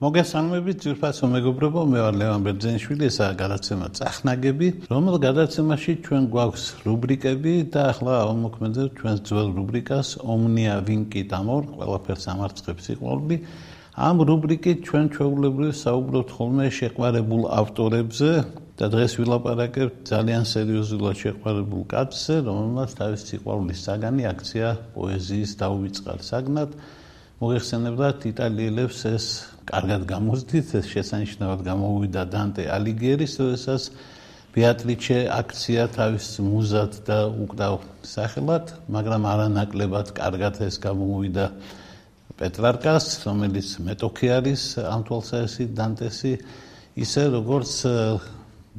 მოგესალმებით ძირფასო მეგობრებო, მე ვარ ლევან ბერძენიშვილი, ესაა გადაცემა წახნაგები, რომელ გადაცემაში ჩვენ გვაქვს რუბრიკები და ახლა ამოქმედებ ჩვენს ძველ რუბრიკას ომნია ვინკი დამორ, ყველაფერს ამარცხებს სიყვარული. ამ რუბრიკით ჩვენ ჩვეულებრივ საუბრობთ ხოლმე შეყვარებულ ავტორებზე და დღეს ვილაპარაკებთ ძალიან სერიოზულად შეყვარებულ კაცზე, რომელმაც თავის სიყვარულის საგანი აქცია პოეზიის დაუვიწყარ საგნად. მოიხსენებათ იტალიელებს ეს კარგად გამოსდით, ეს შესანიშნავად გამოუვიდა დანტე ალიგიერის, როდესაც ბეატრიჩე აქცია თავის მუზად და უკდავ სახელად, მაგრამ არანაკლებად კარგად ეს გამოუვიდა პეტრარკას, რომელიც მეტოქი არის ამ თვალსაზრისით დანტესი, ისე როგორც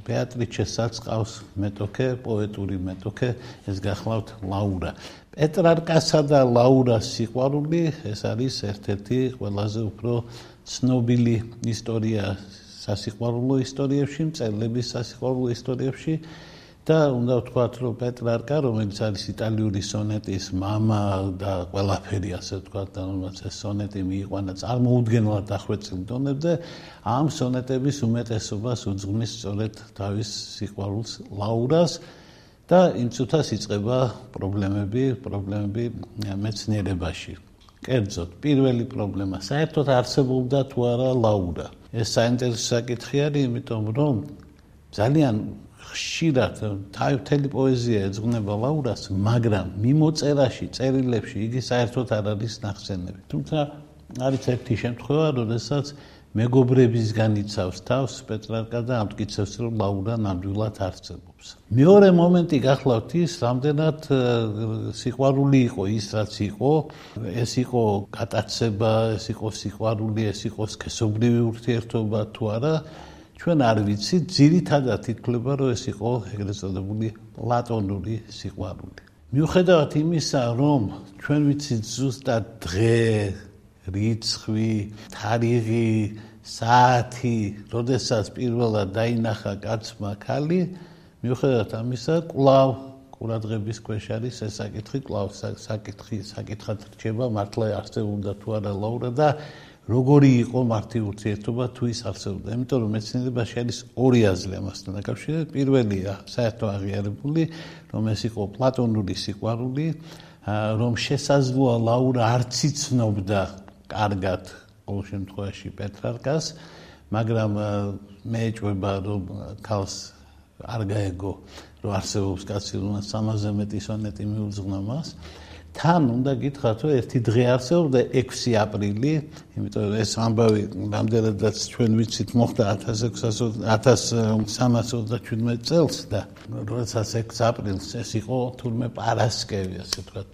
ბეატრიჩესაც ყავს მეტოქე, პოეტური მეტოქე, ეს გახლავთ ლაურა. პეტრარკასა და ლაურას სიყვარული, ეს არის ერთ-ერთი ყველაზე უფრო ცნობილი ისტორია სასიყვარულო ისტორიებში, მწერლების სასიყვარულო ისტორიებში. და უნდა ვთქვათ, რომ პეტრარკა, რომელიც არის იტალიური სონეტის мама და ყველაფერი ასე ვთქვათ, და რომელიც ეს სონეტი მიიყვანა წარმოუდგენლად დახვეწილ დონებზე, ამ სონეტების უმეტესობას უძღვნის სწორედ თავის სიყვარულს ლაურას და იმ წუთას იწყება პრობლემები, პრობლემები მეცნიერებაში. კერძოდ, პირველი პრობლემა საერთოდ არსებობდა თუ არა ლაურა. ეს საინტერესო საკითხი არის, იმიტომ რომ ძალიან ხშირად თაითელი პოეზია ეძღვნება ლაურას, მაგრამ მიმოწერაში, წერილებში იგი საერთოდ არ არის ნახსენები. თუმცა არის ერთი შემთხვევა, როდესაც მეგობრებისგან იცავს თავს პეტრარკა და ამტკიცებს, რომ ლაურა ნამდვილად არსებობს. მეორე მომენტი გახლავთ ის, რამდენად სიყვარული იყო ის, რაც იყო, ეს იყო გატაცება, ეს იყო სიყვარული, ეს იყო სქესობრივი ურთიერთობა თუ არა, ჩვენ არ ვიცით, ძირითადად ითქლება, რომ ეს იყო ეგრეთ წოდებული პლატონური სიყვარული. მიუხედავად იმისა, რომ ჩვენ ვიცით ზუსტად დღე, რიცხვი, თარიღი, საათი, როდესაც პირველად დაინახა კაცმა ქალი, მიუხედავად ამისა, კვლავ ყურადღების ქვეშ არის ეს საკითხი, კვლავ საკითხი, საკითხად რჩება მართლა არსებობდა თუ არა ლაურა და როგორი იყო მართი ურთიერთობა თუ ის არსებობდა. იმიტომ რომ მეცნიერებაში არის ორი აზრი ამასთან დაკავშირებით. პირველია საერთო აღიარებული, რომ ეს იყო პლატონური სიყვარული, რომ შესაძლოა ლაურა არც იცნობდა კარგად ყოველ შემთხვევაში პეტრარკას, მაგრამ მე ეჭვება რომ ქალს არ გაეგო რომ არსებობს კაცი, რომელსაც 300-ზე მეტი სონეტი მიუძღვნა მას. თან უნდა გითხრათ, რომ ერთი დღე არსებობდა 6 აპრილი, იმიტომ რომ ეს ამბავი რამდენადაც ჩვენ ვიცით მოხდა 1600 1327 წელს და როდესაც 6 აპრილს ეს იყო თურმე პარასკევი, ასე ვთქვათ,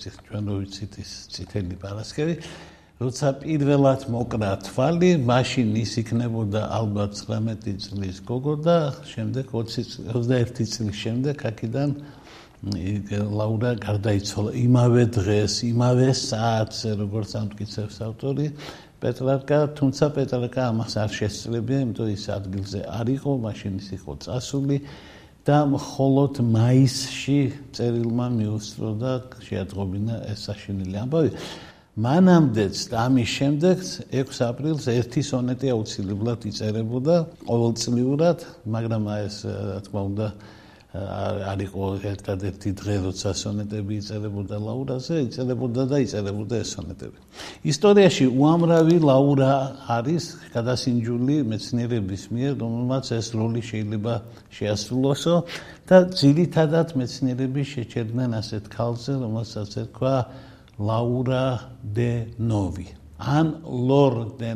ჩვენ რო ვიცით ის წითელი პარასკევი, როცა პირველად მოკრა თვალი, მაშინ ის იქნებოდა ალბათ 19 წლის გოგო და შემდეგ 20 21 წლის შემდეგ აქედან ლაურა გარდაიცვალა იმავე დღეს, იმავე საათზე, როგორც ამტკიცებს ავტორი პეტრარკა, თუმცა პეტრარკა ამას არ შესწრებია, იმიტომ ის ადგილზე არ იყო, მაშინ ის იყო წასული და მხოლოდ მაისში წერილმა მიუსწრო და შეატყობინა ეს საშინელი ამბავი. მანამდეც და ამის შემდეგც 6 აპრილს ერთი სონეტი აუცილებლად იწერებოდა ყოველწლიურად, მაგრამ ეს რა თქმა უნდა არ იყო ერთადერთი დღე, როცა სონეტები იწერებოდა ლაურაზე, იწერებოდა და იწერებოდა ეს სონეტები. ისტორიაში უამრავი ლაურა არის გადასინჯული მეცნიერების მიერ, რომელმაც ეს როლი შეიძლება შეასრულოსო და ძირითადად მეცნიერები შეჩერდნენ ასეთ ქალზე, რომელსაც ერქვა ლაურა დე ნოვი. ან ლორ დე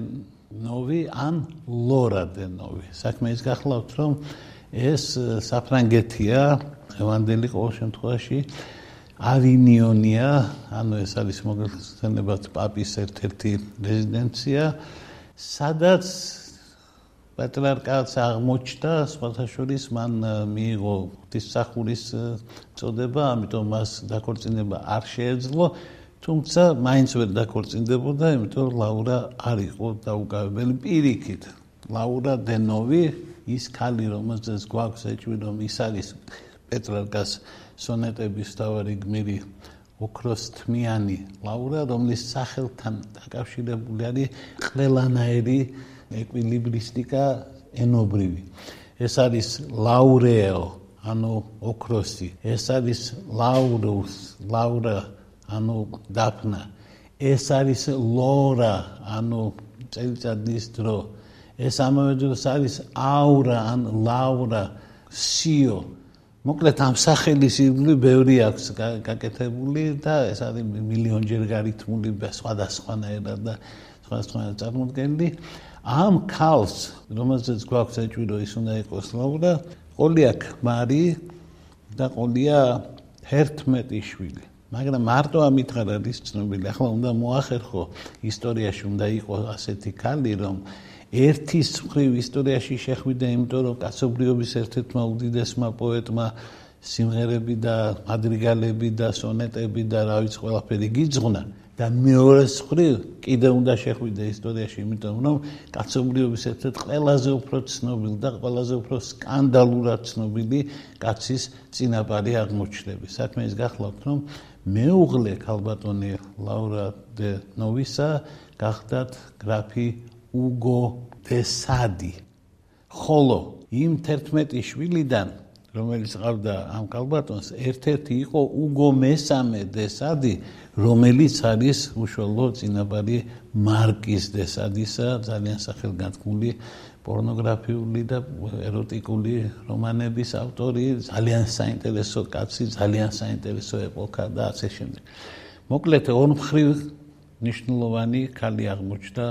ნოვი, ან ლორა დე ნოვი. საქმე ის გახლავთ, რომ ეს საფრანგეთია ევანდელი ყოველ შემთხვევაში ავინიონია ანუ ეს არის მოგეხსენებათ პაპის ერთ-ერთი რეზიდენცია სადაც პატრიარქატს აღმოჩნდა სხვათა შორის მან მიიღო ღვთისმსახურის წოდება, ამიტომ მას დაქორწინება არ შეეძლო, თუმცა მაინც ვერ დაქორწინდებოდა, იმიტომ რომ ლაურა არ იყო დაუკავებელი პირიქით. ლაურა დენოვი ის ქალი რომელზეც გვაქვს ეჭვი რომ ის არის პეტრარკას სონეტების თავარი გმირი ოქროს თმიანი ლაურა რომლის სახელთან დაკავშირებული არის ყველანაირი ეკვილიბრისტიკა ენობრივი ეს არის ლაურეო ანუ ოქროსი ეს არის ლაურუს ლაურა ანუ დაფნა ეს არის ლორა ანუ წელიწადის დრო. ეს ამავე დროს არის აურა ან ლაურა სიო. მოკლედ ამ სახელის ირგვლივ ბევრი აქვს გაკეთებული და ეს არის მილიონჯერ გარითმული სხვადასხვანაირად და სხვადასხვანაირად წარმოდგენილი. ამ ქალს რომელზეც გვაქვს ეჭვირო ის უნდა იყოს ლაურა ყოლია ქმარი და ყოლია 11 შვილი მაგრამ მარტო ამითხარ არის ცნობილი ახლა უნდა მოახერხო ისტორიაში უნდა იყოს ასეთი ქალი რომ ერთის მხრივ ისტორიაში შეხვიდა იმიტომ რომ კაცობრიობის ერთ-ერთმა უდიდესმა პოეტმა სიმღერები და მადრიგალები და სონეტები და რა ვიცი ყველაფერი გიძღვნა და მეორე მხრივ კიდე უნდა შეხვიდა ისტორიაში იმიტომ რომ კაცობრიობის ერთ-ერთ ყველაზე უფრო ცნობილი და ყველაზე უფრო სკანდალურად ცნობილი კაცის წინაპარი აღმოჩნდები. საქმე ის გახლავთ რომ მეუღლე ქალბატონი ლაურა დე ნოვისა გახდათ გრაფი უგო დესადი ხოლო იმ 11 შვილიდან რომელიც ყავდა ამ კალბატონს ერთ-ერთი იყო უგო მესამე დესადი რომელიც არის უშუალო წინაპარი მარკის დესადისა ძალიან სახელგანთქმული პორნოგრაფიული და ეროტიკული რომანების ავტორი ძალიან საინტერესო კაცი ძალიან საინტერესო ეპოქა და ასე შემდეგ მოკლედ ორმხრივ ნიშნულოვანი ქალი აღმოჩნდა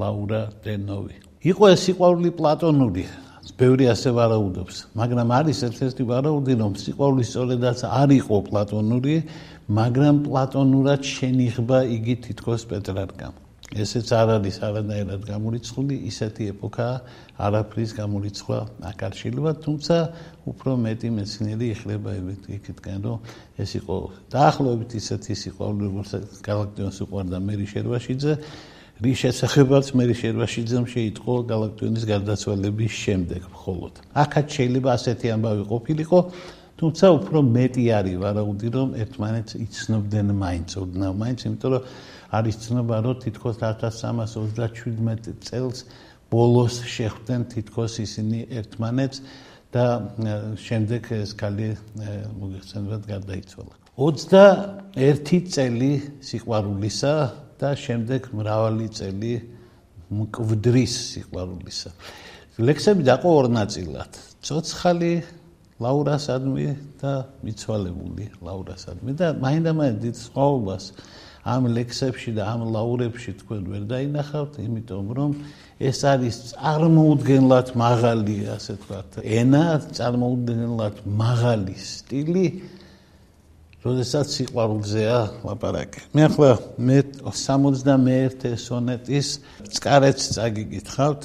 ლაურა დენოვი. იყო ეს სიყვარული პლატონური, ბევრი ასე ვარაუდობს, მაგრამ არის ერთ-ერთი ვარაუდი, რომ სიყვარული სწორედაც არ იყო პლატონური, მაგრამ პლატონურად შენიღბა იგი თითქოს პეტრარკამ. ესეც არ არის არანაირად გამორიცხული, ისეთი ეპოქა არაფრის გამორიცხვა აქ არ შეიძლება, თუმცა უფრო მეტი მეცნიერი ეხლება იქითკენ, რომ ეს იყო დაახლოებით ისეთი სიყვარული, როგორც galaktions უყვარდა მერი შერვაშიძე, რის შესახებაც მერი შერვაშიძემ შეიტყო galaktionis გარდაცვალების შემდეგ მხოლოდ. აქაც შეიძლება ასეთი ამბავი ყოფილიყო, თუმცა უფრო მეტი არის ვარაუდი, რომ ერთმანეთს იცნობდნენ მაინც, ოდნავ მაინც, იმიტომ რომ არის ცნობა, რომ თითქოს 1337 წელს ბოლოს შეხვდნენ თითქოს ისინი ერთმანეთს და შემდეგ ეს კალი მოგეხსენებათ გარდაიცვალა. 21 წელი სიყვარულისა და შემდეგ მრავალი წელი მკვდრის სიყვარულისა. ლექსები დაყო ორ ნაწილად. ცოცხალი ლაურასადმი და მიცვალებული ლაურასადმი და მაინდა-მაინც სხვაობას ამ ლექსებში და ამ ლაურებში თქვენ ვერ დაინახავთ, იმიტომ რომ ეს არის წარმოუდგენლად მაღალი, ასე ვთქვათ, ენა, წარმოუდგენლად მაღალი სტილი, როდესაც სიყვარულზეა ლაპარაკი. მე ახლა მე 61 სონეტის წკარეთს წაგიკითხავთ.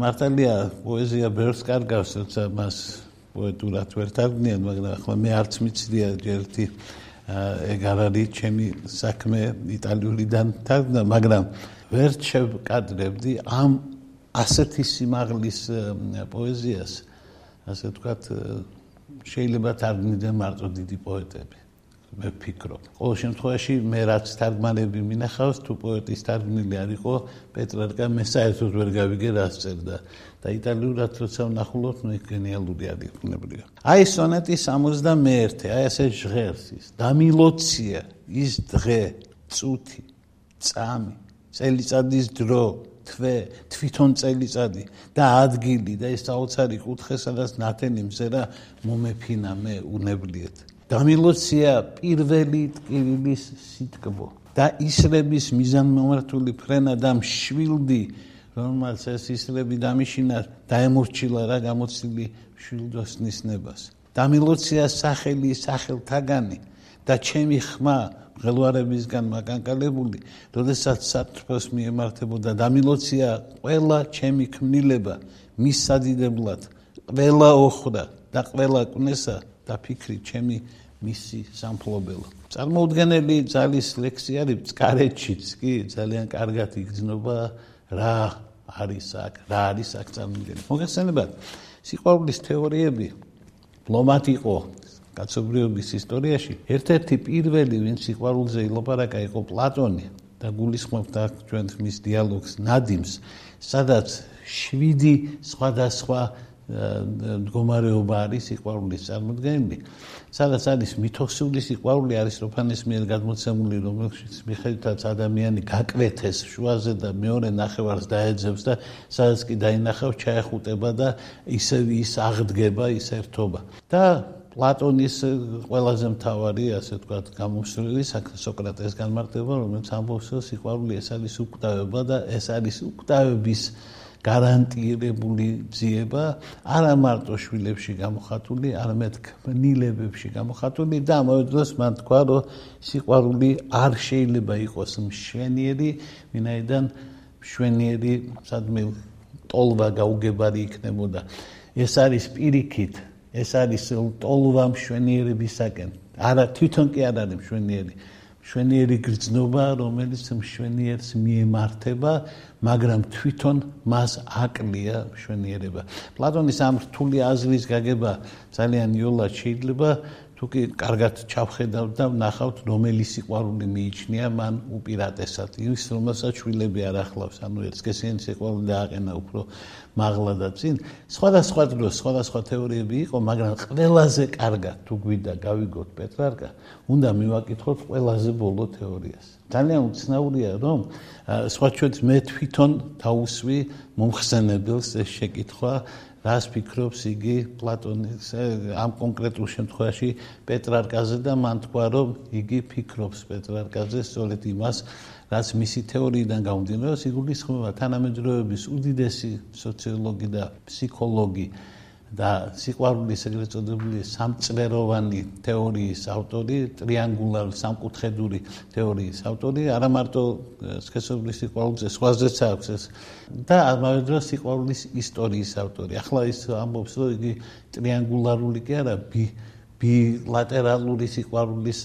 მართალია პოეზია ბევრს კარგავს, თუმცა მას პოეტურად ვერ თარგმნიან, მაგრამ ახლა მე არც მიცდია ერთი ეგ არ არის ჩემი საქმე იტალიურიდან თარგმნა, მაგრამ ვერ შევკადრებდი ამ ასეთი სიმაღლის პოეზიას, ასე ვთქვათ, შეიძლება თარგმნიდან მარტო დიდი პოეტები. მე ვფიქრობ. ყოველ შემთხვევაში მე რაც თარგმანები მინახავს, თუ პოეტის თარგმნილი არ იყო პეტრარკა, მე საერთოდ ვერ გავიგე რა წერდა. და იტალიურად როცა ვნახულობ, ნუ გენიალური არის ფუნებრივი. აი სონეტი 61, აი ესე ჟღერს ის. დამილოცია ის დღე, წუთი, წამი, წელიწადის დრო, თვე, თვითონ წელიწადი და ადგილი და ეს საოცარი კუთხე, სადაც ნათენი მზერა მომეფინა მე უნებლიეთ. დამილოცია პირველი ტკივილის სიტკბო და ისრების მიზანმომართული ფრენა და მშვილდი რომელსაც ეს ისრები დამიშინა დაემორჩილა რა გამოცილი მშვილდოს ნისნებას. დამილოცია სახელი სახელთაგანი და ჩემი ხმა ღელვარებისგან მაკანკალებული, როდესაც საფრთხეს მიემართებოდა. და მილოცია ყველა ჩემი ქმნილება მის სადიდებლად, ყველა ოხრა და ყველა კნესა და ფიქრი ჩემი მისი სამფლობელო. წარმოუდგენელი ძალის ლექსი არის წკარეთშიც კი ძალიან კარგად იგრძნობა რა არის აქ, რა არის აქ წარმოუდგენელი. მოგესალმებათ. სიყვარულის თეორიები ფლომატ იყო კაცობრიობის ისტორიაში ერთ-ერთი პირველი ვინც სიყვარულზე ილაპარაკა იყო პლატონი და გულისხმობდა ჩვენ მის დიალოგს ნადიმს სადაც შვიდი სხვადასხვა მდგომარეობა არის სიყვარულის წარმოქმნილი. სადაც არის მითოსული სიყვარული არის როფანის მიერ გადმოცემული, რომელშიც მიხედვითაც ადამიანი გაკვეთეს შუაზე და მეორე ნახევარს დაეძებს და სადაც კი დაინახავს ჩაეხუტება და ისე ის აღდგება, ის ერთობა. და პლატონის ყველაზე მთავარი, ასე ვთქვათ, გამოსვლელი სოკრატეს განმარტება, რომელიც ამბობს, რომ სიყვარული ეს არის უკვდავება და ეს არის უკვდავების გარანტირებული ძიება არა მარტო შვილებში გამოხატული, არამედ ქმნილებებში გამოხატული და ამავე დროს მან თქვა, რომ სიყვარული არ შეიძლება იყოს მშვენიერი, ვინაიდან მშვენიერი სადმე ტოლვა გაუგებარი იქნებოდა. ეს არის პირიქით, ეს არის ტოლვა მშვენიერებისაკენ. არა თვითონ კი არ არის მშვენიერი. მშვენიერი გრძნობა, რომელიც მშვენიერს მიემართება, მაგრამ თვითონ მას აკლია მშვენიერება. პლატონის ამ რთული აზრის გაგება ძალიან იოლად შეიძლება თუ კი კარგად ჩავხედავთ და ნახავთ რომელი სიყვარული მიიჩნია მან უპირატესად. ის რომელსაც შვილები არ ახლავს ანუ ერთსქესიანი სიყვარული დააყენა უფრო მაღლა და წინ. სხვადასხვა დროს სხვადასხვა თეორიები იყო მაგრამ ყველაზე კარგად თუ გვიდა გავიგოთ პეტრარკა უნდა მივაკითხოთ ყველაზე ბოლო თეორიას. ძალიან უცნაურია რომ სხვა ჩვენს მე თვითონ თავსვი მომხსენებელს ეს შეკითხვა რას ფიქრობს იგი პლატონის ამ კონკრეტულ შემთხვევაში პეტრარკაზე და მან თქვა რომ იგი ფიქრობს პეტრარკაზე სწორედ იმას რაც მისი თეორიიდან გამომდინარეობს იგულისხმება თანამედროვეობის უდიდესი სოციოლოგი და ფსიქოლოგი და სიყვარულის ეგრეთ წოდებული სამწლეროვანი თეორიის ავტორი, ტრიანგულარ სამკუთხედური თეორიის ავტორი, არა მარტო სქესობრივ სიყვარულზე, სხვაზეც აქვს ეს და ამავე დროს სიყვარულის ისტორიის ავტორი. ახლა ის ამბობს, რომ იგი ტრიანგულარული კი არა, ბი ბილატერალური სიყვარულის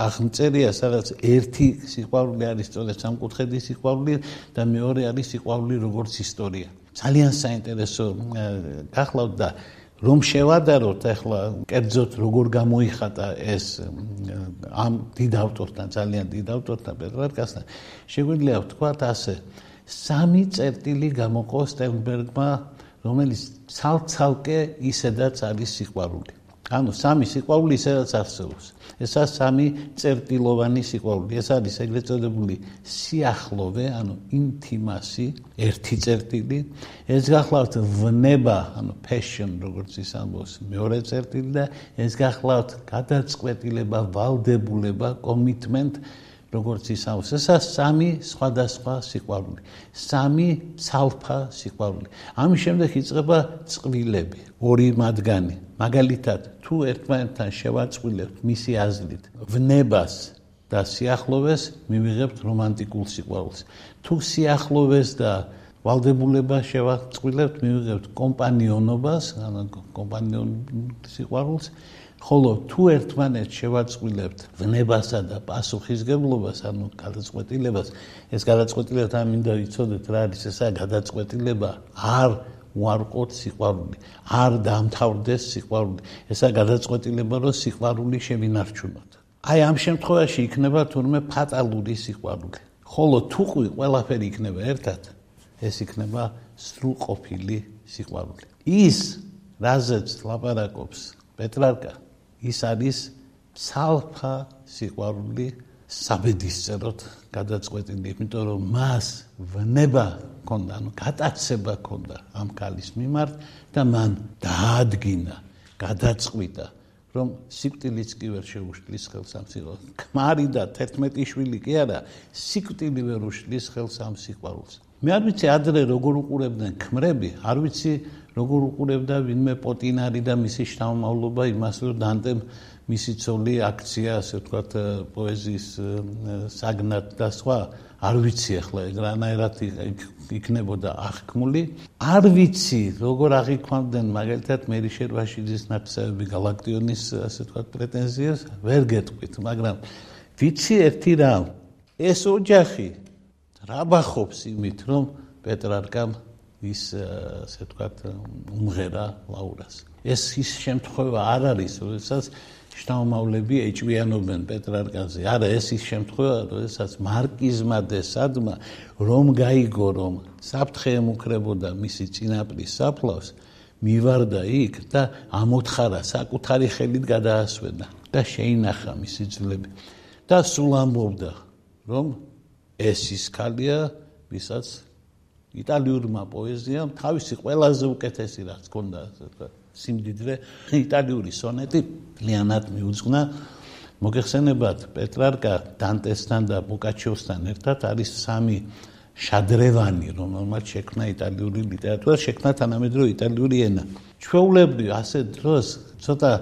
აღმწერია, სადაც ერთი სიყვარული არის სწორედ სამკუთხედის სიყვარული და მეორე არის სიყვარული როგორც ისტორია. ძალიან საინტერესო გახლავთ და რომ შევადაროთ ახლა კერძოდ როგორ გამოიხატა ეს ამ დიდ ავტორთან ძალიან დიდ ავტორთან პეტრარკასთან შეგვიძლია ვთქვათ ასე სამი წერტილი გამოყო სტენბერგმა რომელიც ცალ-ცალკე ისედაც არის სიყვარული ანუ სამი სიყვარული ისედაც არსებობს. ესა სამი წერტილოვანი სიყვარული. ეს არის ეგრეთ წოდებული სიახლოვე, ანუ ინტიმასი, ერთი წერტილი. ეს გახლავთ ვნება, ანუ passion, როგორც ის ამბობს, მეორე წერტილი და ეს გახლავთ გადაწყვეტილება, ვალდებულება, commitment როგორც ისავს ესა სამი სხვადასხვა სიყვარული. სამი ცალფა სიყვარული. ამის შემდეგ იწყება წყვილები ორი მათგანი. მაგალითად თუ ერთმანეთთან შევაწყვილებთ მისი აზრით ვნებას და სიახლოვეს მივიღებთ რომანტიკულ სიყვარულს. თუ სიახლოვეს და ვალდებულება შევაწყვილებთ მივიღებთ კომპანიონობას ანუ კომპანიონ სიყვარულს ხოლო თუ ერთმანეთს შევაწყვილებთ ვნებასა და პასუხისგებლობას, ანუ გადაწყვეტილებას, ეს გადაწყვეტილება ამინდა ვიცოდეთ რა არის ესა გადაწყვეტილება, არ უარყოთ სიყვარული, არ დამთავრდეს სიყვარული. ესა გადაწყვეტილება, რომ სიყვარული შევინარჩუნოთ. აი ამ შემთხვევაში იქნება თურმე ფატალური სიყვარული. ხოლო თუ ყველაფერი იქნება ერთად, ეს იქნება სრულყოფილი სიყვარული. ის რაზეც ლაპარაკობს პეტრარკა ის არის ცალფა სიყვარული საბედისწეროდ გადაწყვეტილი, იმიტომ რომ მას ვნება ქონდა, ანუ გატაცება ქონდა ამ კალის მიმართ და მან დაადგინა, გადაწყვიტა, რომ სიკვდილიც კი ვერ შეუშლის ხელს ამ სიყვარულს. ქმარი და 11 შვილი კი არა, სიკვდილი ვერ უშლის ხელს ამ სიყვარულს. მე არ ვიცი ადრე როგორ უყურებდნენ ქმრები, არ ვიცი როგორ უყურებდა ვინმე პოტინარი და მისი შთამომავლობა იმას რომ დანტემ მისი ცოლი აქცია, ასე ვთქვათ, პოეზიის საგნად და სხვა. არ ვიცი ახლა ეგ რანაირად იქნებოდა აღქმული. არ ვიცი, როგორ აღიქვამდნენ მაგალითად მერიშერვაშიძის ნაცავები galaktionis, ასე ვთქვათ, პრეტენზიას, ვერ გეტყვით, მაგრამ ვიცი ერთი რამ, ეს ოჯახი რაბახობს იმით, რომ პეტრარკამ ის ასე ვთქვათ, უმღერა ლაურას. ეს ის შემთხვევა არ არის, როდესაც შთამომავლები ეჭვიანობენ პეტრარკაზე. არა, ეს ის შემთხვევა, როდესაც მარკიზმა დე სადმა რომ გაიგო რომ საფრთხე ემუქრებოდა მისი წინაპრის საფლავს, მივარდა იქ და ამოთხარა საკუთარი ხელით გადაასვენა და შეინახა მისი ძვლები. და სულ ამბობდა რომ ეს ის ქალია, ვისაც იტალიურმა პოეზიამ თავისი ყველაზე უკეთესი რაც ჰქონდა, ასე ვთქვათ, სიმდიდრე იტალიური სონეტი ლიანად მიუძღვნა. მოგეხსენებათ პეტრარკა დანტესთან და ბუკაჩიოსთან ერთად არის სამი შადრევანი რომელმაც შექმნა იტალიური ლიტერატურა შექმნა თანამედროვე იტალიური ენა. ჩვეულებრივ ასე დროს ცოტა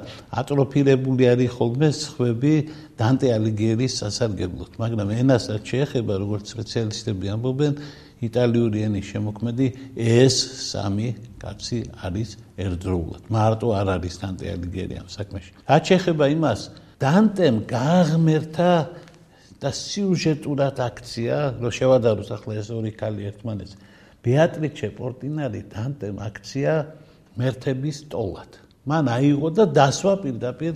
ატროფირებული არის ხოლმე სხვები დანტე ალიგიერის სასარგებლოდ მაგრამ ენასაც შეეხება როგორც სპეციალისტები ამბობენ იტალიური ენის შემოქმედი ეს სამი კაცი არის ერთდროულად. მარტო არ არის დანტე ალიგერი ამ საქმეში. რაც შეეხება იმას, დანტემ გააღმერთა და სიუჟეტურად აქცია, რომ შევადაროთ ახლა ეს ორი ქალი ერთმანეთს. ბეატრიჩე პორტინარი დანტემ აქცია მერთების ტოლად. მან აიღო და დასვა პირდაპირ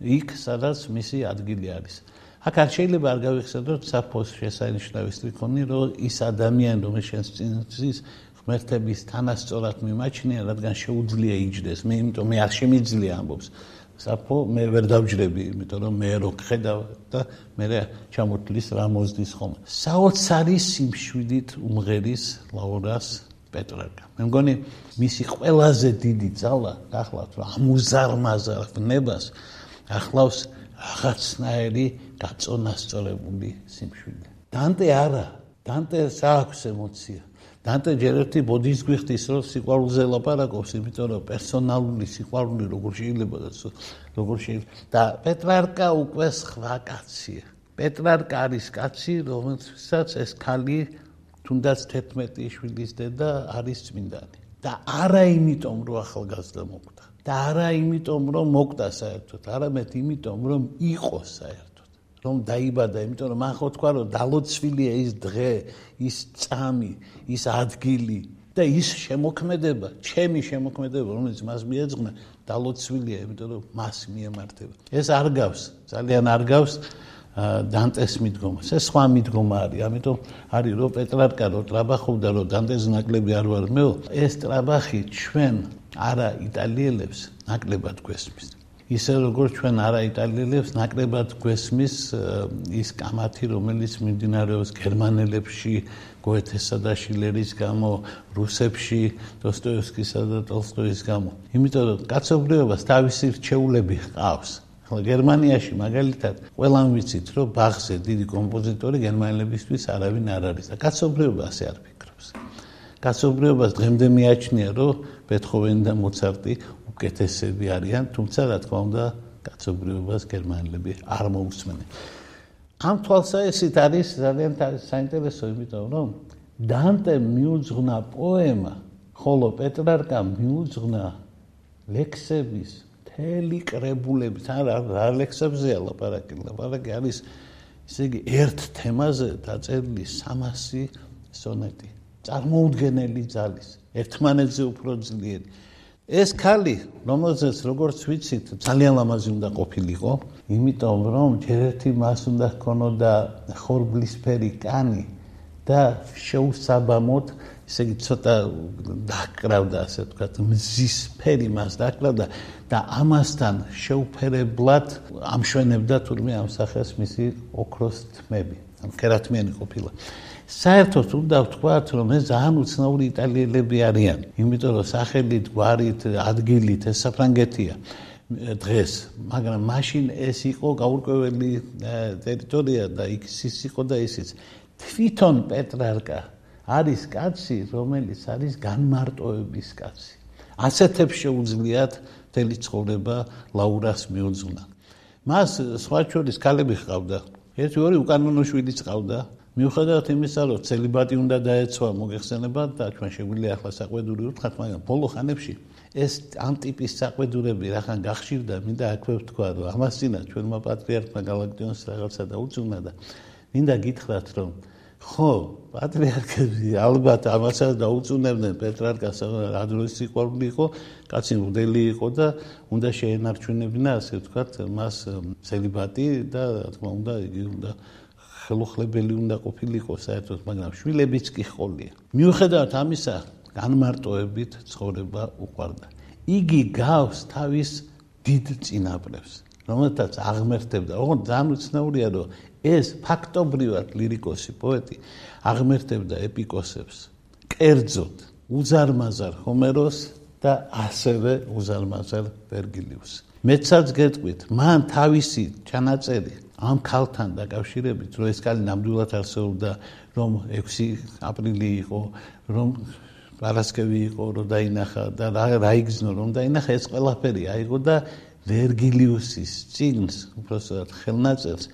იქ, სადაც მისი ადგილი არის. აქ არ შეიძლება არ გავიხსენოთ საფოს შესანიშნავი სტრიქონი, რომ ის ადამიანი, რომელიც შენს წინსის ღმერთების თანასწორად მიმაჩნია, რადგან შეუძლია იჯდეს. მე იმიტომ მე არ შემიძლია ამბობს. საფო მე ვერ დავჯრები, იმიტომ რომ მე რო ხედავ და მე ჩამოთლის რა მოზდის ხომ. საოცარი სიმშვიდით უმღერის ლაურას პეტრარკა. მე მგონი მისი ყველაზე დიდი ძალა, ახლავთ რა ამუზარმაზარ ნებას ახლავს რაღაცნაირი გაწონასწორებული სიმშვიდე. დანტე არა, დანტეს აქვს ემოცია. დანტე ჯერ ერთი ბოდის გვიხდის, რომ სიყვარულზე ლაპარაკობს, იმიტომ რომ პერსონალური სიყვარული როგორ შეიძლება და როგორ შეიძლება და პეტრარკა უკვე სხვა კაცია. პეტრარკა არის კაცი, რომელსაც ეს ქალი თუნდაც 11 შვილის დედა არის წმინდანი. და არა იმიტომ, რომ ახალგაზრდა მოკვდა. და არა იმიტომ, რომ მოკვდა საერთოდ, არამედ იმიტომ, რომ იყო საერთოდ. რომ დაიბადა, იმიტომ რომ მან ხო თქვა რომ დალოცვილია ის დღე, ის წამი, ის ადგილი და ის შემოქმედება, ჩემი შემოქმედება, რომელიც მას მიეძღვნა, დალოცვილია, იმიტომ რომ მას მიემართება. ეს არ გავს, ძალიან არ გავს დანტეს მიდგომას. ეს სხვა მიდგომა არის, ამიტომ არის რომ პეტრარკა რო ტრაბახობდა, რომ დანტეს ნაკლები არ ვარ მეო, ეს ტრაბახი ჩვენ არა იტალიელებს ნაკლებად გვესმის. ისე როგორც ჩვენ არა იტალიელებს ნაკლებად გვესმის ის კამათი რომელიც მიმდინარეობს გერმანელებში გოეთესა და შილერის გამო რუსებში დოსტოევსკისა და ტოლსტოის გამო იმიტომ რომ კაცობრიობას თავისი რჩეულები ყავს ხოლო გერმანიაში მაგალითად ყველამ ვიცით რომ ბახზე დიდი კომპოზიტორი გერმანელებისთვის არავინ არ არის და კაცობრიობა ასე არ ფიქრობს კაცობრიობას დღემდე მიაჩნია რომ ბეთჰოვენი და მოცარტი უკეთესები არიან, თუმცა რა თქმა უნდა, კაცობრიობას გერმანელები არ მოусმენენ. ამ თვალსაჩინით არის ძალიან საინტერესო, იმიტომ რომ დანტე მიუძღვნა პოემა, ხოლო პეტრარკა მიუძღვნა ლექსების თელი კრებულები, არა რა ლექსებზეა ლაპარაკი, ლაპარაკი არის ისე იგი ერთ თემაზე დაწერილი 300 სონეტი. წარმოუდგენელი ძალის, ერთმანეთზე უფრო ძლიერი. ეს ქალი, რომელზეც როგორც ვიცით, ძალიან ლამაზი უნდა ყოფილიყო, იმიტომ რომ ჯერერთი მას უნდა ჰქონოდა ხორბლისფერი კანი და შეუსაბამოდ, ესე იგი ცოტა დაკრავდა, ასე ვთქვათ, მზისფერი მას დაკრავდა და ამასთან შეუფერებლად ამშვენებდა თურმე ამ სახეს მისი ოქროს თმები. ამ კერათმიანი ყოფილა. საერთოდ უნდა ვთქვათ, რომ ეს ძალიან უცნაური იტალიელები არიან, იმიტომ რომ სახელით, გვარით, ადგილით ეს საფრანგეთია დღეს, მაგრამ მაშინ ეს იყო გაურკვეველი ტერიტორია და იქ ის იყო და ისიც. თვითონ პეტრარკა არის კაცი, რომელიც არის განმარტოების კაცი. ასეთებს შეუძლიათ მთელი ცხოვრება ლაურას მიუძღვნა. მას სხვა შორის ქალები ჰყავდა. ერთი ორი უკანონო შვილიც ჰყავდა. მიუხედავად იმისა, რომ ცელიბატი უნდა დაეცვა მოგეხსენებათ და ჩვენ შეგვიძლია ახლა საყვედური ვთქვათ, მაგრამ ბოლო ხანებში ეს ამ ტიპის საყვედურები რახან გახშირდა, მინდა აქვე ვთქვა, რომ ამასინა ჩვენმა პატრიარქმა გალაქტიონს რაღაცა დაუწუნა და მინდა გითხრათ, რომ ხო, პატრიარქები ალბათ ამასაც დაუწუნებდნენ პეტრარკას, ადროს სიყვარული იყო, კაცი მღვდელი იყო და უნდა შეენარჩუნებინა, ასე ვთქვათ, მას ცელიბატი და რა თქმა უნდა, იგი უნდა ხელუხლებელი უნდა ყოფილიყო საერთოდ, მაგრამ შვილებიც კი ხოლია. მიუხედავად ამისა, განმარტოებით ცხოვრება უყვარდა. იგი გავს თავის დიდ წინაპრებს, რომელთაც აღმერთებდა. ოღონდ ძალიან უცნაურია, რომ ეს ფაქტობრივად ლირიკოსი პოეტი აღმერთებდა ეპიკოსებს კერძოდ უზარმაზარ ჰომეროს და ასევე უზარმაზარ ვერგილიუსს მეცაც გეტყვით მან თავისი ჩანაწერი ამ ქალთან დაკავშირებით რომ ეს ქალი ნამდვილად არსებობდა რომ 6 აპრილი იყო რომ პარასკევი იყო რომ დაინახა და რა იგზნო რომ დაინახა ეს ყველაფერი აიღო და ვერგილიუსის წიგნს უბრალოდ ხელნაწერს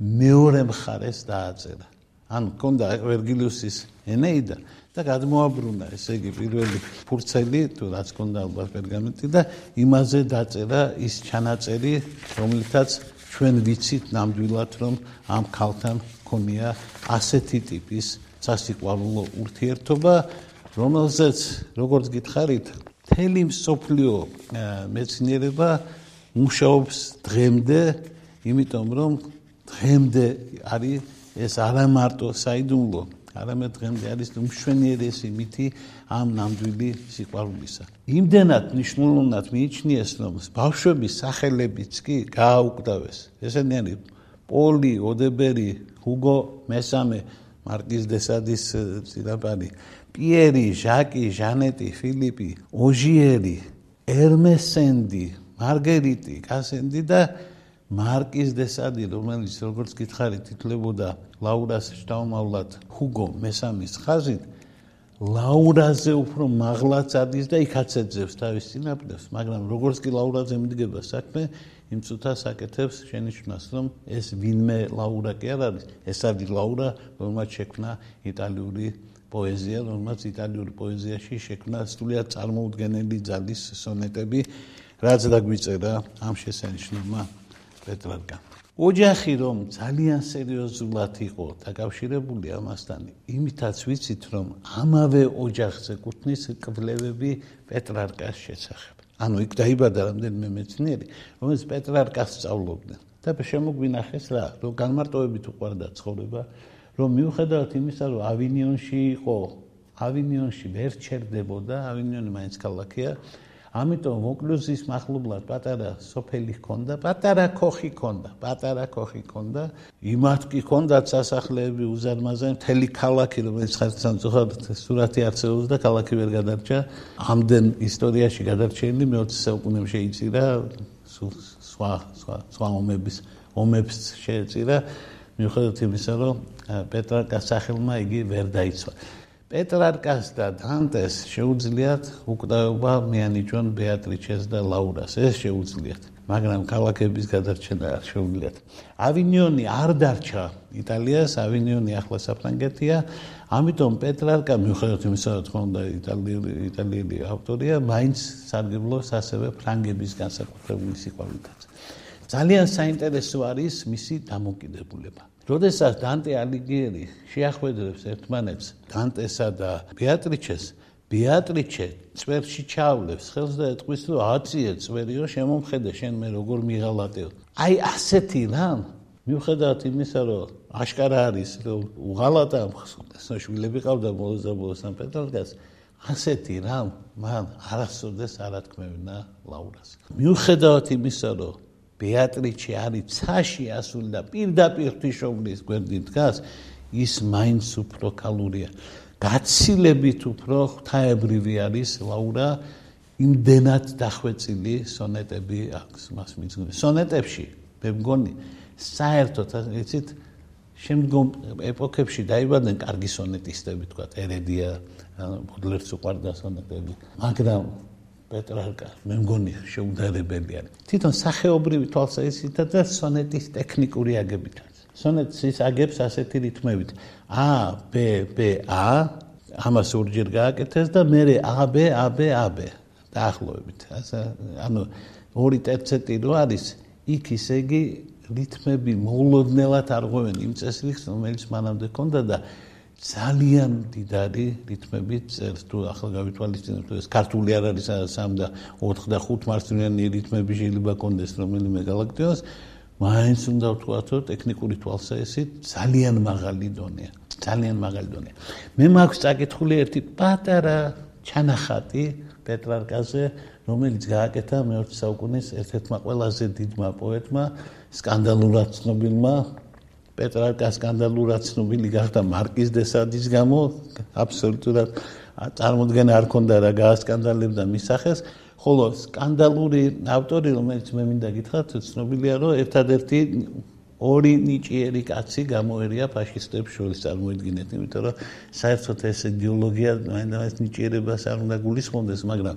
მეორე მხარეს დააწერა. ან კონდა ვერგილიუსის ენეიდა და გადმოაბრუნა, ესე იგი პირველი ფურცელი თუ რაც კონდა ალბათ პერგამენტი და იმაზე დაწერა ის ჩანაწერი, რომლითაც ჩვენ ვიცით ნამდვილად რომ ამ ქალთან ქონია ასეთი ტიპის სასიყვარულო ურთიერთობა, რომელზეც როგორც გითხარით, თელი მსოფლიო მეცნიერება მუშაობს დღემდე, იმიტომ რომ დღემდე არის ეს არა მარტო საიდუმლო, არამედ დღემდე არის უმშვენიერესი მითი ამ ნამდვილი სიყვარულისა. იმდენად ნიშნულოვნად მიიჩნიეს, რომ ბავშვების სახელებიც კი გააუკვდავეს. ესენი არის პოლი, ოდებერი, ჰუგო მესამე, მარკიზ დესადის ცირაპანი, პიერი, ჟაკი, ჟანეტი, ფილიპი, ოჟიერი, ერმესენდი, მარგერიტი, კასენდი და მარკიზ დე სადი რომელიც როგორც გითხარით თითლებოდა ლაურას შტაუმავლად ჰუგო მესამის ხაზით ლაურაზე უფრო მაღლაც ადის და იქაც ეძებს თავის წინაპრებს. მაგრამ როგორც კი ლაურაზე მიდგება საქმე იმ წუთას აკეთებს შენიშვნას რომ ეს ვინმე ლაურა კი არ არის. ეს არის ლაურა რომელმაც შექმნა იტალიური პოეზია რომელმაც იტალიური პოეზიაში შექმნა სრულიად წარმოუდგენელი ძალის სონეტები რაც დაგვიწერა ამ შესანიშნავმა პეტრარკა. ოჯახი რომ ძალიან სერიოზულად იყო დაკავშირებული ამასთან, იმითაც ვიცით რომ ამავე ოჯახზე კუთნის კვლევები პეტრარკას შესახებ. ანუ იქ დაიბადა რამდენიმე მეცნიერი, რომელიც პეტრარკას სწავლობდნენ. და შემოგვინახეს რა, რომ განმარტოებით უყარდა ცხოვრება, რომ მიუხედავად იმისა, რომ ავინიონში იყო, ავინიონში ვერ ჩერდებოდა, ავინიონი მაინც ქალაქია, ამიტომ ვოკლუზის מחლუბლად პატარა სოფელი ჰქონდა, პატარა ქოხი ჰქონდა, პატარა ქოხი ჰქონდა. იმათ კი ჰქონდათ სასახლეები უზარმაზე, მთელი ქალაქი, რომელიც ხარცან ზოხად სურათი არსებობს და ქალაქი ვერ გადარჩა. ამდენ ისტორიაში გადარჩენილი მე-20 საუკუნემ შეიწირა სხვა სხვა სხვა ომების ომებს შეეწირა. მიუხედავად იმისა, რომ პეტრარკას სახელმა იგი ვერ დაიცვა. პეტრარკას და დანტეს შეუძლიათ უკვდაობა მეანიჭონ ბეატრიჩეს და ლაურას. ეს შეუძლიათ მაგრამ ქალაქების გადარჩენა არ შეუძლიათ. ავინიონი არ დარჩა იტალიას ავინიონი ახლა საფრანგეთია. ამიტომ პეტრარკა მიუხედავად იმისა რომ თქონდა იტალიელი იტალიელი ავტორია მაინც სარგებლობს ასევე ფრანგების განსაკუთრებული სიყვარულით ძალიან საინტერესო არის მისი დამოკიდებულება როდესაც დანტე ალიგიერი შეახვედრებს ერთმანეთს დანტესა და ბეატრიჩეს ბეატრიჩე წვერში ჩავლებს ხელს და ეთქვის რომ აწიე წვერიო შემომხედე შენ მე როგორ მიღალატეო. აი ასეთი რამ. მიუხედავად იმისა რომ აშკარა არის რომ უღალატა შვილები ყავდა ბოლოს ამ პეტრალგას ასეთი რამ მან არასოდეს არ ათქმევინა ლაურას. მიუხედავად იმისა რომ ბეატრიჩე არის ცაში ასული და პირდაპირ თიშოვლის გვერდით დგას ის მაინც უფრო კალურია გაცილებით უფრო ღვთაებრივი არის ლაურა იმდენად დახვეწილი სონეტები აქვს მას მიძღვნი სონეტებში მე მგონი საერთოდ იცით შემდგომ ეპოქებში დაიბადნენ კარგი სონეტისტები თქვა ერედია ბოდლერს უყვარდა სონეტები მაგრამ პეტრარკა მე მგონი შეუდარებელი არის თვითონ სახეობრივი თვალსაზრისით და სონეტის ტექნიკური აგებითაც. სონეტს ის აგებს ასეთი რითმებით. a b b a ამას ორჯერ გააკეთეს და მე a b a b a b დაახლოებით. ასე ანუ ორი ტერცეტი რო არის იქ ისე იგი რითმები მოულოდნელად არღვევენ იმ წესრიგს რომელიც მანამდე ქონდა და ძალიან დიდარი რითმები წერს თუ ახლა გავითვალისწინებთ ეს ქართული არ არის 3 და 4 და 5 მარცვლიანი რითმები შეიძლება კონდეს რომელიმე galaktionს მაინც უნდა ვთქვათ რომ ტექნიკური თვალსაზრისით ძალიან მაღალი დონეა ძალიან მაღალი დონეა მე მაქვს წაკითხული ერთი პატარა ჩანახატი პეტრარკაზე რომელიც გააკეთა მე-20 საუკუნის ერთ-ერთმა ყველაზე დიდმა პოეტმა სკანდალურად ცნობილმა პეტრარკა სკანდალურად ცნობილი გახდა მარკიზ დე სადის გამო. აბსოლუტურად წარმოდგენა არ ქონდა რა გაასკანდალებდა მის სახეს. ხოლო სკანდალური ავტორი რომელიც მე მინდა გითხრათ ცნობილია რომ ერთადერთი ორი ნიჭიერი კაცი გამოერია ფაშისტებს შორის წარმოიდგინეთ იმიტომ რომ საერთოდ ეს იდეოლოგია მაინც ნიჭიერებას არ უნდა გულისხმობდეს მაგრამ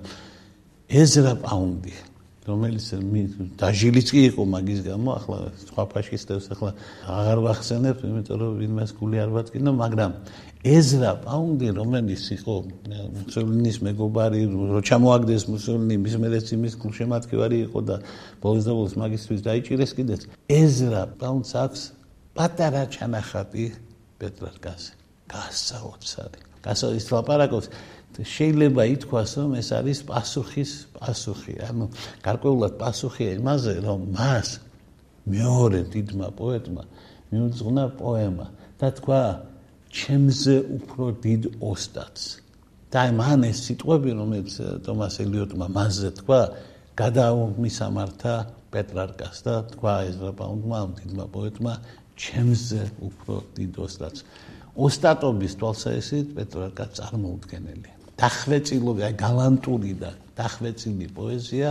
ეზრა პაუნდი რომელიც დაჟილიც კი იყო მაგის გამო ახლა სხვა ფაშისტებს ახლა აღარ ვახსენებ იმიტომ რომ ვინმეს გული არ ვაწკინო მაგრამ ეზრა პაუნდი რომელიც იყო მუსოლინის მეგობარი რო ჩამოაგდეს მუსოლინი მის მერეც იმის გულშემატკივარი იყო და ბოლოს და ბოლოს მაგისტრის დაიჭირეს კიდეც. ეზრა პაუნდს აქვს პატარა ჩანახატი პეტრარკას გასაოცარი. გასაოცარი ლაპარაკობს შეიძლება ითქვას, რომ ეს არის პასუხის პასუხი. ანუ გარკვეულად პასუხია იმაზე, რომ მას მეორე დიდმა პოეტმა მიუძღვნა პოემა და თქვა ჩემზე უფრო დიდ ოსტატს. და მან ეს სიტყვები, რომელიც თომას ელიოტმა მასზე თქვა, გადაუმისამართა პეტრარკას და თქვა ეზრა პაუნდმა, დიდმა პოეტმა, ჩემზე უფრო დიდ ოსტატს. ოსტატობის თვალსაზრისით პეტრარკა წარმოუდგენელია. დახვეწილობი, აი გალანტური და დახვეწილი პოეზია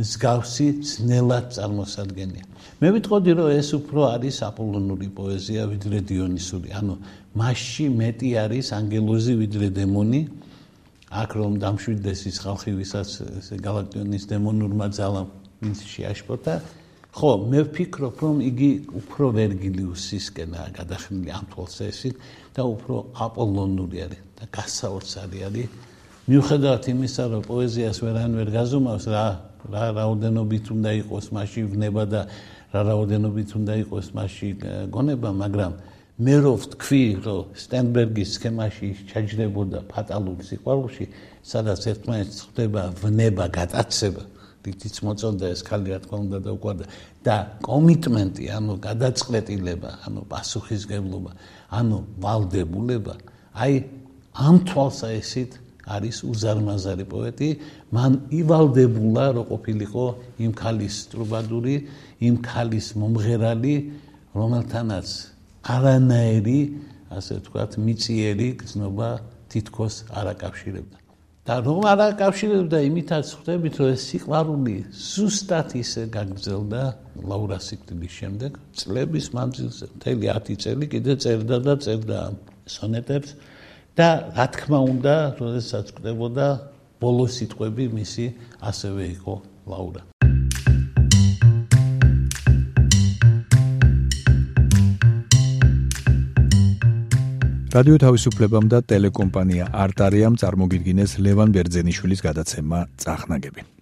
მსგავსი ძნელად წარმოსადგენია. მე ვიტყოდი, რომ ეს უფრო არის აპოლონური პოეზია ვიდრე დიონისური. ანუ მასში მეტი არის ანგელოზი ვიდრე დემონი. აქ რომ დამშვიდეს ის ხალხი, ვისაც გალაქტიონის დემონურმა ძალამ ვინც შეაშფოთა, ხო, მე ვფიქრობ, რომ იგი უფრო ვერგილიუსისკენაა გადახმული ამ თვალსაზრისით და უფრო აპოლონური არის. და გასაოცარი არის მიუხედავად იმისა რომ პოეზიას ვერან ვერ გაზომავს რა რა რაოდენობით უნდა იყოს მასში ვნება და რა რაოდენობით უნდა იყოს მასში გონება მაგრამ მე რო ვთქვი რომ სტენბერგის სქემაში ჩაჯდებოდა ფატალური სიყვარულში სადაც ერთმანეთს ხდება ვნება გადაცება დიდიც მოწონდა ეს ხალი რა თქმა უნდა და უყვარდა. და კომიტმენტი ანუ გადაწყვეტილება ანუ პასუხისგებლობა ანუ ვალდებულება აი ამ თვალსაჩინით არის უზარმაზარი პოეტი, მან ივალდებულა რო ყოფილიყო იმ ქალის ტრუბადური, იმ ქალის მომღერალი, რომელთანაც არანაირი, ასე ვთქვათ, მიწიერი გზნობა თითქოს არ აკავშირებდა. და რომ არ აკავშირებდა, იმითაც ხვდებით, რომ ეს სიყვარული ზუსტად ისე გაგრძელდა ლაურა სიკვდილის შემდეგ, წლების მანძილზე, მთელი 10 წელი კიდე წერდა და წერდა სონეტებს. და რა თქმა უნდა, როდესაც კვდებოდა ბოლო სიტყვები მისი ასევე იყო ლაურა. რადიო თავისუფლებამ და ტელეკომპანია არტარიამ წარმოგიდგინეს ლევან ბერძენიშვილის გადაცემა წახნაგები.